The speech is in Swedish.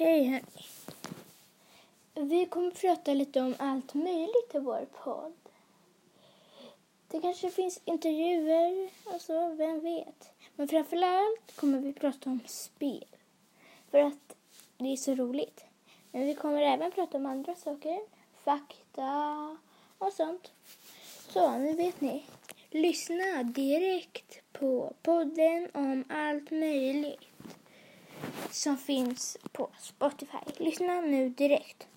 Hej hörni. Vi kommer prata lite om allt möjligt i vår podd. Det kanske finns intervjuer, alltså vem vet. Men framförallt kommer vi prata om spel. För att det är så roligt. Men vi kommer även prata om andra saker. Fakta och sånt. Så, nu vet ni. Lyssna direkt på podden om allt möjligt som finns på Spotify. Lyssna nu direkt.